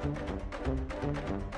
Thank you.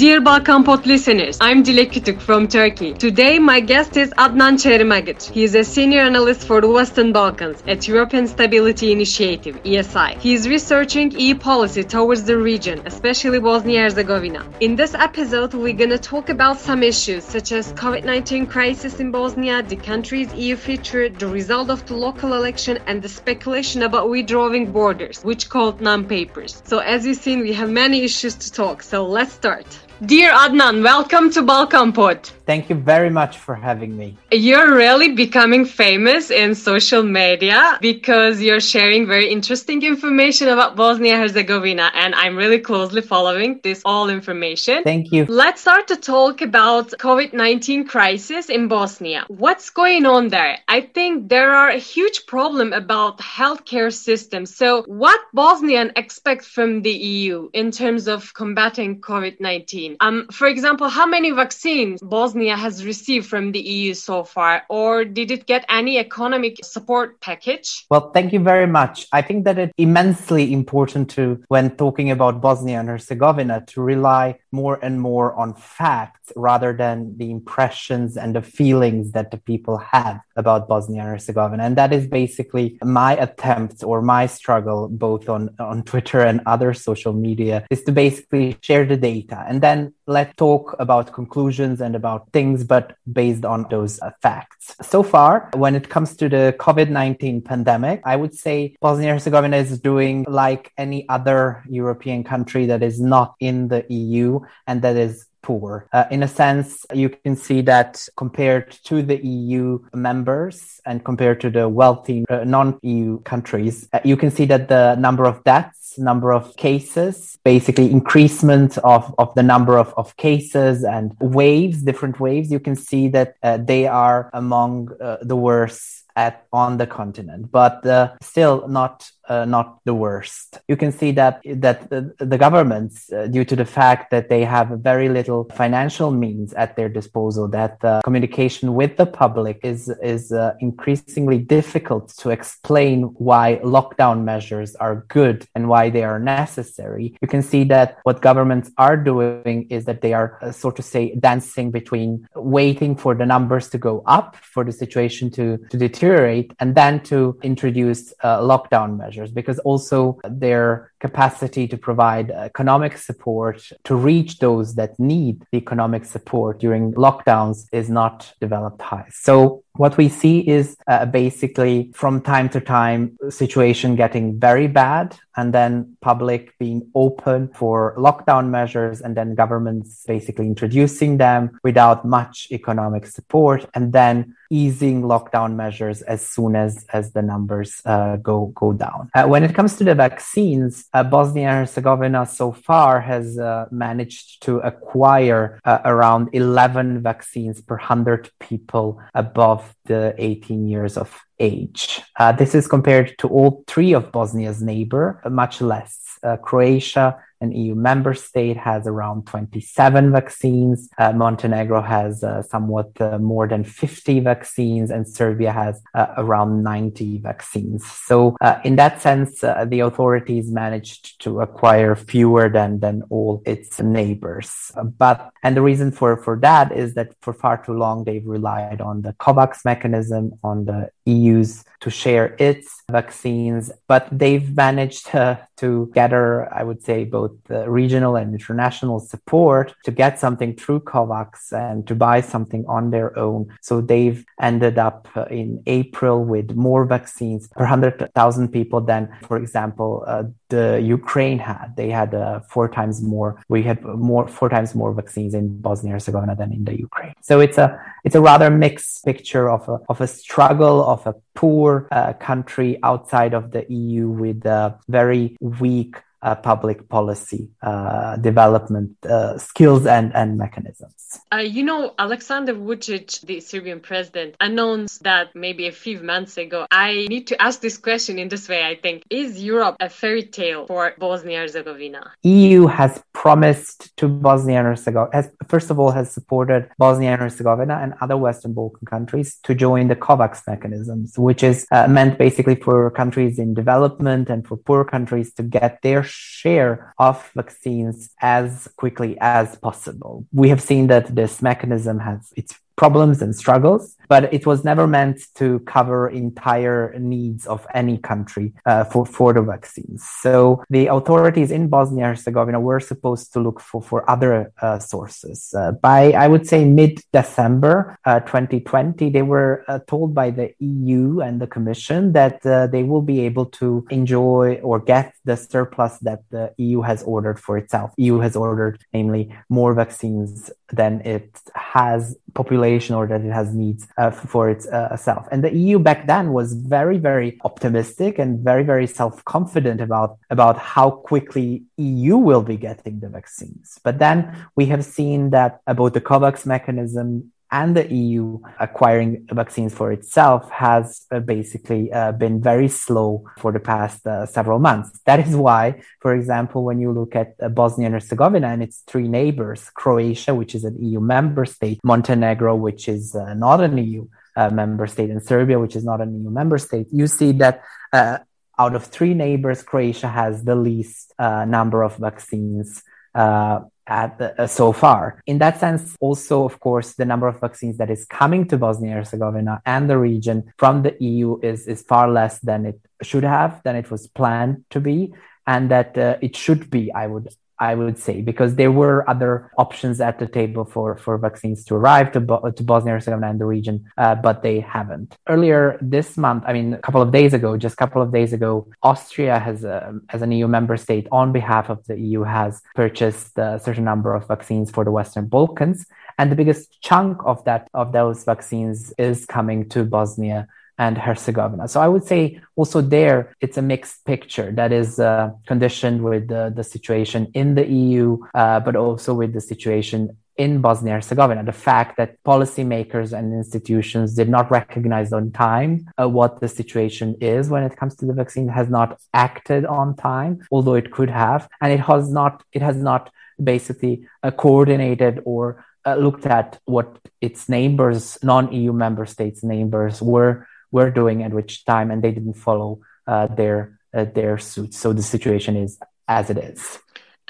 Dear Balkan Pod listeners, I'm Dilek Kütük from Turkey. Today, my guest is Adnan Çerimagic. He is a senior analyst for the Western Balkans at European Stability Initiative, ESI. He is researching EU policy towards the region, especially Bosnia-Herzegovina. In this episode, we're gonna talk about some issues such as COVID-19 crisis in Bosnia, the country's EU future, the result of the local election, and the speculation about withdrawing borders, which called non-papers. So as you've seen, we have many issues to talk. So let's start. Dear Adnan, welcome to Balkan Pod. Thank you very much for having me. You're really becoming famous in social media because you're sharing very interesting information about Bosnia Herzegovina, and I'm really closely following this all information. Thank you. Let's start to talk about COVID-19 crisis in Bosnia. What's going on there? I think there are a huge problem about healthcare system. So, what Bosnian expect from the EU in terms of combating COVID-19? Um, for example, how many vaccines Bosnia Bosnia has received from the EU so far, or did it get any economic support package? Well, thank you very much. I think that it's immensely important to, when talking about Bosnia and Herzegovina, to rely more and more on facts rather than the impressions and the feelings that the people have about Bosnia and Herzegovina. And that is basically my attempt or my struggle, both on, on Twitter and other social media, is to basically share the data and then let's talk about conclusions and about things, but based on those uh, facts. So far, when it comes to the COVID 19 pandemic, I would say Bosnia and Herzegovina is doing like any other European country that is not in the EU and that is poor. Uh, in a sense, you can see that compared to the EU members and compared to the wealthy uh, non-EU countries, uh, you can see that the number of deaths, number of cases, basically increasement of, of the number of, of cases and waves, different waves, you can see that uh, they are among uh, the worst at on the continent, but uh, still not uh, not the worst. You can see that that the, the governments, uh, due to the fact that they have very little financial means at their disposal, that communication with the public is is uh, increasingly difficult to explain why lockdown measures are good and why they are necessary. You can see that what governments are doing is that they are, uh, so to say, dancing between waiting for the numbers to go up, for the situation to to deteriorate, and then to introduce uh, lockdown measures measures because also their capacity to provide economic support to reach those that need the economic support during lockdowns is not developed high. So what we see is uh, basically from time to time situation getting very bad and then public being open for lockdown measures and then governments basically introducing them without much economic support and then easing lockdown measures as soon as as the numbers uh, go go down. Uh, when it comes to the vaccines uh, bosnia and herzegovina so far has uh, managed to acquire uh, around 11 vaccines per 100 people above the 18 years of age. Uh, this is compared to all three of Bosnia's neighbor, much less. Uh, Croatia, an EU member state, has around 27 vaccines. Uh, Montenegro has uh, somewhat uh, more than 50 vaccines, and Serbia has uh, around 90 vaccines. So, uh, in that sense, the authorities managed to acquire fewer than, than all its neighbors. But, and the reason for, for that is that for far too long, they've relied on the COVAX mechanism, on the EU's to share its vaccines, but they've managed to gather, I would say, both regional and international support to get something through COVAX and to buy something on their own. So they've ended up uh, in April with more vaccines per 100,000 people than, for example, uh, the Ukraine had. They had uh, four times more. We had more four times more vaccines in Bosnia Herzegovina than in the Ukraine. So it's a it's a rather mixed picture of a of a struggle of a poor uh, country outside of the EU with a very weak uh, public policy uh, development uh, skills and, and mechanisms. Uh, you know, Alexander Vucic, the Serbian president, announced that maybe a few months ago. I need to ask this question in this way, I think. Is Europe a fairy tale for Bosnia Herzegovina? EU has promised to Bosnia and Herzegovina, has, first of all, has supported Bosnia and Herzegovina and other Western Balkan countries to join the COVAX mechanisms, which is uh, meant basically for countries in development and for poor countries to get their share of vaccines as quickly as possible. We have seen that this mechanism has its problems and struggles, but it was never meant to cover entire needs of any country uh, for, for the vaccines. So the authorities in Bosnia Herzegovina were supposed to look for, for other uh, sources. Uh, by, I would say, mid December 2020, uh, they were uh, told by the EU and the Commission that uh, they will be able to enjoy or get the surplus that the EU has ordered for itself. EU has ordered, namely, more vaccines than it has population or that it has needs uh, for itself. Uh, and the EU back then was very, very optimistic and very, very self-confident about, about how quickly EU will be getting the vaccines. But then we have seen that about the COVAX mechanism and the EU acquiring vaccines for itself has uh, basically uh, been very slow for the past uh, several months. That is why, for example, when you look at uh, Bosnia and Herzegovina and its three neighbors, Croatia, which is an EU member state, Montenegro, which is uh, not an EU uh, member state, and Serbia, which is not an EU member state, you see that out of three neighbors, Croatia has the least number of vaccines uh, at uh, so far. In that sense, also, of course, the number of vaccines that is coming to Bosnia and Herzegovina and the region from the EU is, is far less than it should have, than it was planned to be, and that uh, it should be, I would I would say, because there were other options at the table for, for vaccines to arrive to, Bo- to Bosnia and Herzegovina and the region, uh, but they haven't. Earlier this month, I mean, a couple of days ago, just a couple of days ago, Austria has, uh, as an EU member state, on behalf of the EU, has purchased a certain number of vaccines for the Western Balkans, and the biggest chunk of that of those vaccines is coming to Bosnia and Herzegovina. So I would say also there it's a mixed picture that is uh, conditioned with the, the situation in the EU, uh, but also with the situation in Bosnia Herzegovina. The fact that policymakers and institutions did not recognize on time uh, what the situation is when it comes to the vaccine has not acted on time, although it could have, and it has not. It has not basically uh, coordinated or uh, looked at what its neighbors, non-EU member states' neighbors, were were doing at which time, and they didn't follow uh, their uh, their suits. So the situation is as it is.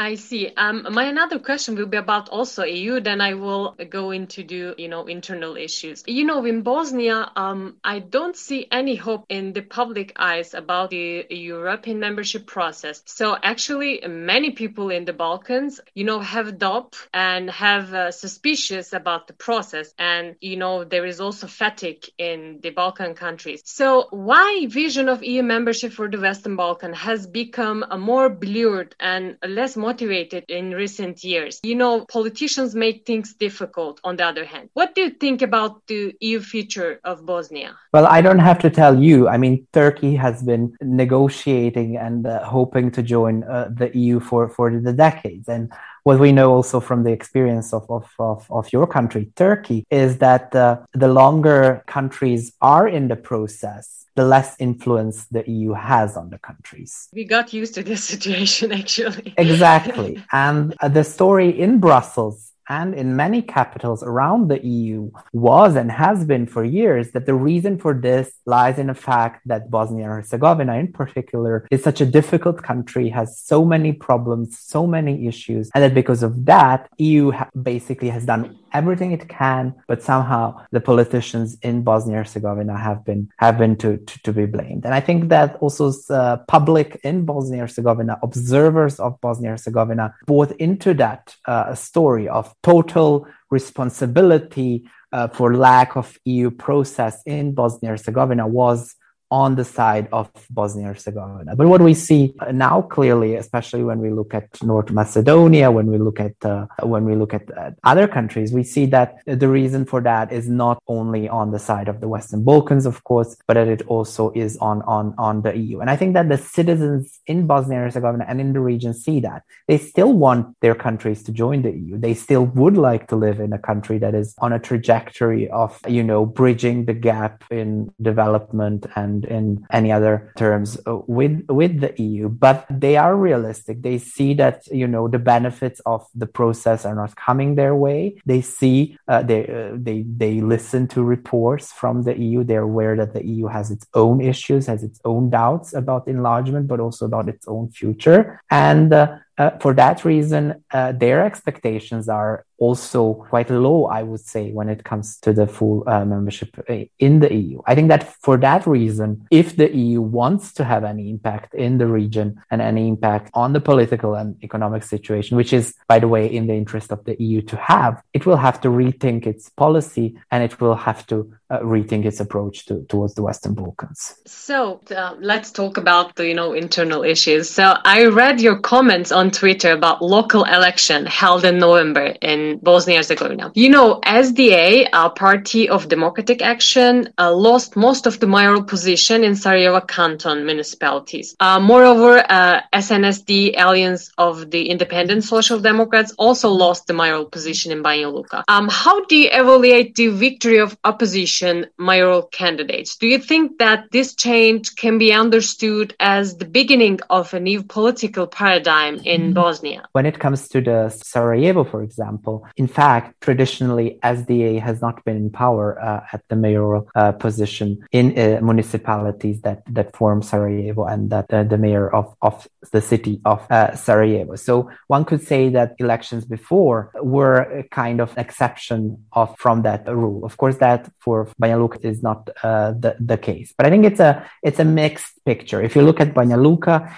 I see. Um, my another question will be about also EU. Then I will go into the you know internal issues. You know, in Bosnia, um, I don't see any hope in the public eyes about the European membership process. So actually, many people in the Balkans, you know, have doubt and have uh, suspicious about the process, and you know there is also fatigue in the Balkan countries. So why vision of EU membership for the Western Balkan has become a more blurred and less motivated in recent years. You know, politicians make things difficult on the other hand. What do you think about the EU future of Bosnia? Well, I don't have to tell you. I mean, Turkey has been negotiating and uh, hoping to join uh, the EU for, for the decades. And what we know also from the experience of, of, of, of your country, Turkey, is that uh, the longer countries are in the process, the less influence the EU has on the countries. We got used to this situation, actually. exactly. And uh, the story in Brussels and in many capitals around the EU was and has been for years that the reason for this lies in the fact that Bosnia and Herzegovina in particular is such a difficult country, has so many problems, so many issues, and that because of that, EU ha- basically has done everything it can, but somehow the politicians in Bosnia and Herzegovina have been have been to, to, to be blamed. And I think that also uh, public in Bosnia and Herzegovina, observers of Bosnia and Herzegovina, bought into that uh, story of total responsibility uh, for lack of EU process in Bosnia Herzegovina was on the side of Bosnia and Herzegovina. But what we see now clearly, especially when we look at North Macedonia, when we look at uh, when we look at uh, other countries, we see that the reason for that is not only on the side of the Western Balkans, of course, but that it also is on on on the EU. And I think that the citizens in Bosnia and Herzegovina and in the region see that they still want their countries to join the EU. They still would like to live in a country that is on a trajectory of you know bridging the gap in development and in any other terms uh, with with the EU. But they are realistic. They see that you know the benefits of the process are not coming their way. They see uh, they uh, they they listen to reports from the EU. They're aware that the EU has its own issues, has its own doubts about enlargement, but also about its own future. And uh, uh, for that reason, uh, their expectations are also quite low, I would say, when it comes to the full uh, membership uh, in the EU. I think that for that reason, if the EU wants to have any impact in the region and any impact on the political and economic situation, which is, by the way, in the interest of the EU to have, it will have to rethink its policy and it will have to uh, rethink its approach to, towards the Western Balkans. So uh, let's talk about the you know internal issues. So I read your comments on Twitter about local election held in November in Bosnia Herzegovina. You know, SDA, a party of democratic action, uh, lost most of the mayoral position in Sarajevo canton municipalities. Uh, moreover, uh, SNSD, Alliance of the Independent Social Democrats, also lost the mayoral position in Banja Luka. Um, how do you evaluate the victory of opposition mayoral candidates? Do you think that this change can be understood as the beginning of a new political paradigm in mm-hmm. Bosnia? When it comes to the Sarajevo, for example, in fact, traditionally, SDA has not been in power uh, at the mayoral uh, position in uh, municipalities that, that form Sarajevo and that uh, the mayor of, of the city of uh, Sarajevo. So one could say that elections before were a kind of exception of from that rule. Of course, that for Banja Luka is not the, the case, but I think it's a it's a mixed picture. If you look at Banja Luka,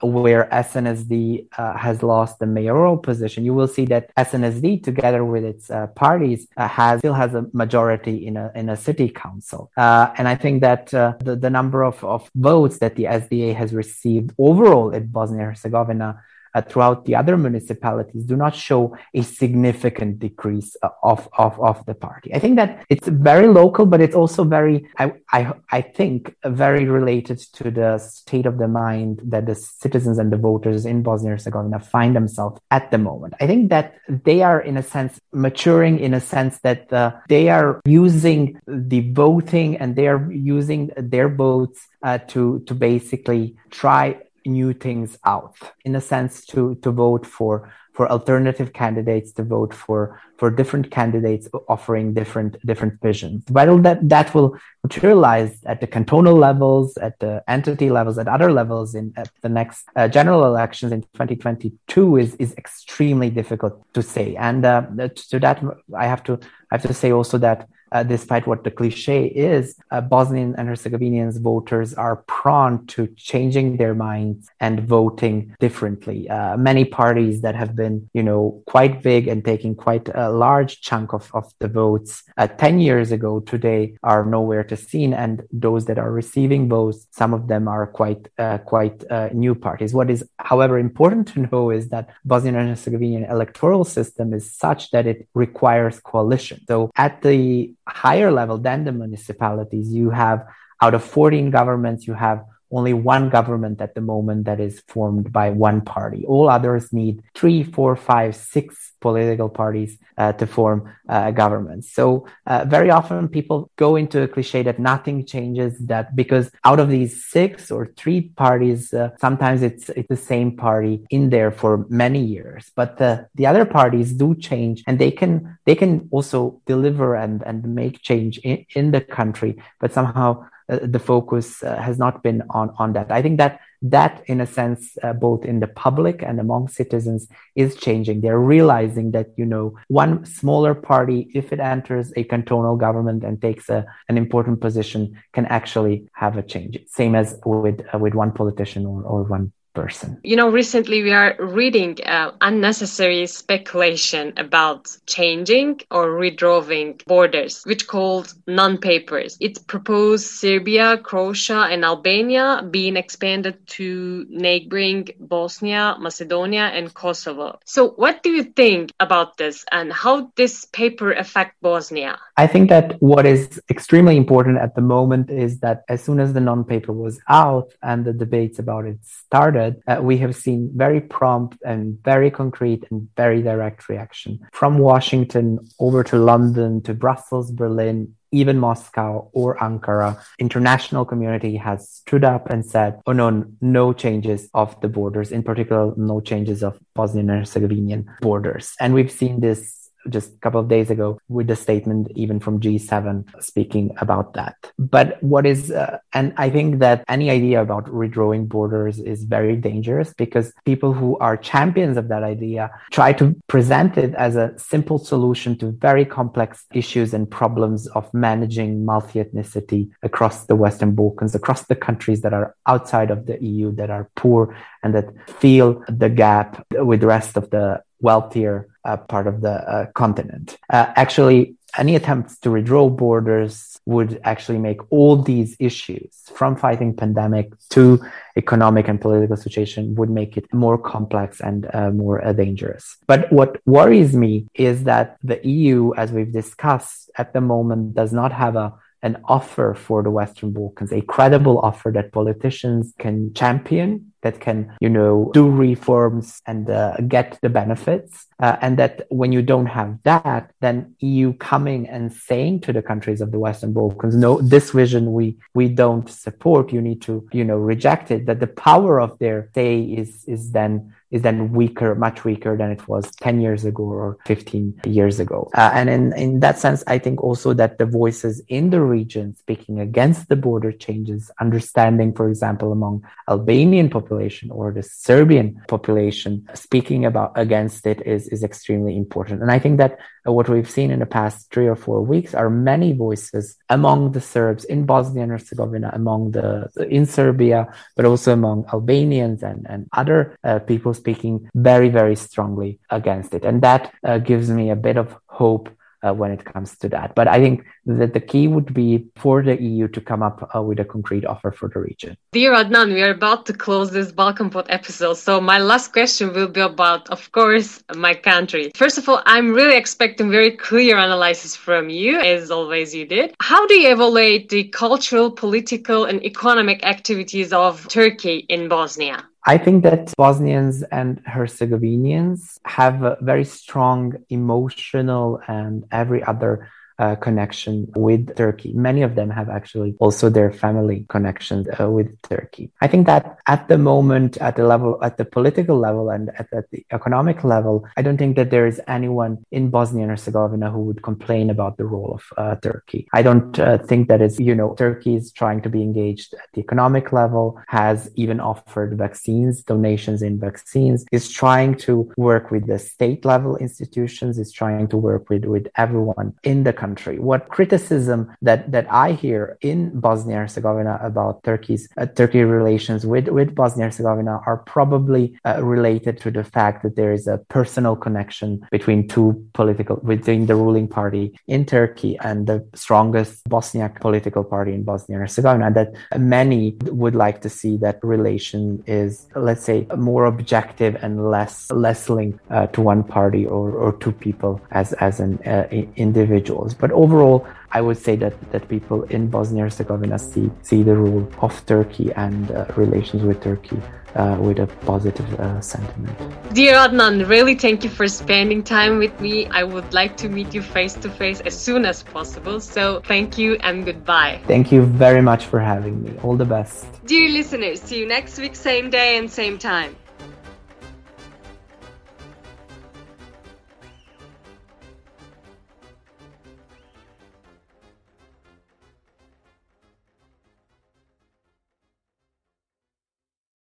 where SNSD has lost the mayoral position, you will see that SNSD together with its uh, parties, uh, has still has a majority in a in a city council. Uh, and I think that uh, the the number of, of votes that the SDA has received overall in Bosnia Herzegovina throughout the other municipalities do not show a significant decrease uh, of, of, of the party. I think that it's very local, but it's also very, I, I, I think, very related to the state of the mind that the citizens and the voters in Bosnia and Herzegovina find themselves at the moment. I think that they are, in a sense, maturing in a sense that uh, they are using the voting and they are using their votes uh, to to basically try new things out in a sense to to vote for for alternative candidates to vote for for different candidates offering different different visions. Whether that that will materialize at the cantonal levels at the entity levels at other levels in at the next uh, general elections in 2022 is is extremely difficult to say. And uh, to that i have to i have to say also that uh, despite what the cliche is, uh, Bosnian and Herzegovinians voters are prone to changing their minds and voting differently. Uh, many parties that have been, you know, quite big and taking quite a large chunk of, of the votes uh, 10 years ago today are nowhere to seen. And those that are receiving votes, some of them are quite, uh, quite uh, new parties. What is, however, important to know is that Bosnian and Herzegovinian electoral system is such that it requires coalition. So at the higher level than the municipalities, you have out of 14 governments, you have only one government at the moment that is formed by one party. All others need three, four, five, six political parties uh, to form uh, governments. So uh, very often people go into a cliche that nothing changes. That because out of these six or three parties, uh, sometimes it's it's the same party in there for many years. But the the other parties do change, and they can they can also deliver and and make change in, in the country. But somehow uh, the focus uh, has not been on on that. I think that that, in a sense, uh, both in the public and among citizens, is changing. They're realizing that you know one smaller party, if it enters a cantonal government and takes a, an important position, can actually have a change. Same as with with one politician or, or one person. You know, recently we are reading uh, unnecessary speculation about changing or redrawing borders, which called non-papers. It proposed Serbia, Croatia, and Albania being expanded to neighboring Bosnia, Macedonia, and Kosovo. So, what do you think about this, and how this paper affect Bosnia? I think that what is extremely important at the moment is that as soon as the non-paper was out and the debates about it started, uh, we have seen very prompt and very concrete and very direct reaction from Washington over to London to Brussels, Berlin, even Moscow or Ankara, international community has stood up and said, oh no, no changes of the borders, in particular, no changes of Bosnian and Herzegovinian borders. And we've seen this just a couple of days ago with the statement even from G7 speaking about that. But what is, uh, and I think that any idea about redrawing borders is very dangerous because people who are champions of that idea try to present it as a simple solution to very complex issues and problems of managing multi ethnicity across the Western Balkans, across the countries that are outside of the EU that are poor and that feel the gap with the rest of the wealthier uh, part of the uh, continent. Uh, actually, any attempts to redraw borders would actually make all these issues from fighting pandemic to economic and political situation would make it more complex and uh, more uh, dangerous. But what worries me is that the EU, as we've discussed at the moment, does not have a an offer for the Western Balkans, a credible offer that politicians can champion that can, you know, do reforms and uh, get the benefits. Uh, and that when you don't have that, then EU coming and saying to the countries of the Western Balkans, no, this vision we, we don't support. You need to, you know, reject it. That the power of their say is, is then is then weaker, much weaker than it was 10 years ago or 15 years ago. Uh, and in, in that sense, I think also that the voices in the region speaking against the border changes, understanding, for example, among Albanian population or the Serbian population speaking about against it is, is extremely important. And I think that what we've seen in the past three or four weeks are many voices among the Serbs in Bosnia and Herzegovina, among the, in Serbia, but also among Albanians and, and other uh, people speaking very, very strongly against it. And that uh, gives me a bit of hope uh, when it comes to that. But I think that the key would be for the EU to come up uh, with a concrete offer for the region. Dear Adnan, we are about to close this Balkan Pod episode. So my last question will be about, of course, my country. First of all, I'm really expecting very clear analysis from you, as always you did. How do you evaluate the cultural, political, and economic activities of Turkey in Bosnia? I think that Bosnians and Herzegovinians have a very strong emotional and every other uh, connection with Turkey. Many of them have actually also their family connections uh, with Turkey. I think that at the moment, at the level, at the political level and at, at, the economic level, I don't think that there is anyone in Bosnia and Herzegovina who would complain about the role of uh, Turkey. I don't uh, think that it's, you know, Turkey is trying to be engaged at the economic level, has even offered vaccines, donations in vaccines, is trying to work with the state level institutions, is trying to work with, with everyone in the country. What criticism that, that I hear in Bosnia Herzegovina about Turkey's uh, Turkey relations with, with Bosnia Herzegovina are probably uh, related to the fact that there is a personal connection between two political, between the ruling party in Turkey and the strongest Bosniak political party in Bosnia Herzegovina. That many would like to see that relation is, let's say, more objective and less less linked uh, to one party or, or two people as as an uh, individuals. But overall, I would say that, that people in Bosnia and Herzegovina see, see the rule of Turkey and uh, relations with Turkey uh, with a positive uh, sentiment. Dear Adnan, really thank you for spending time with me. I would like to meet you face to face as soon as possible. So thank you and goodbye. Thank you very much for having me. All the best. Dear listeners, see you next week, same day and same time.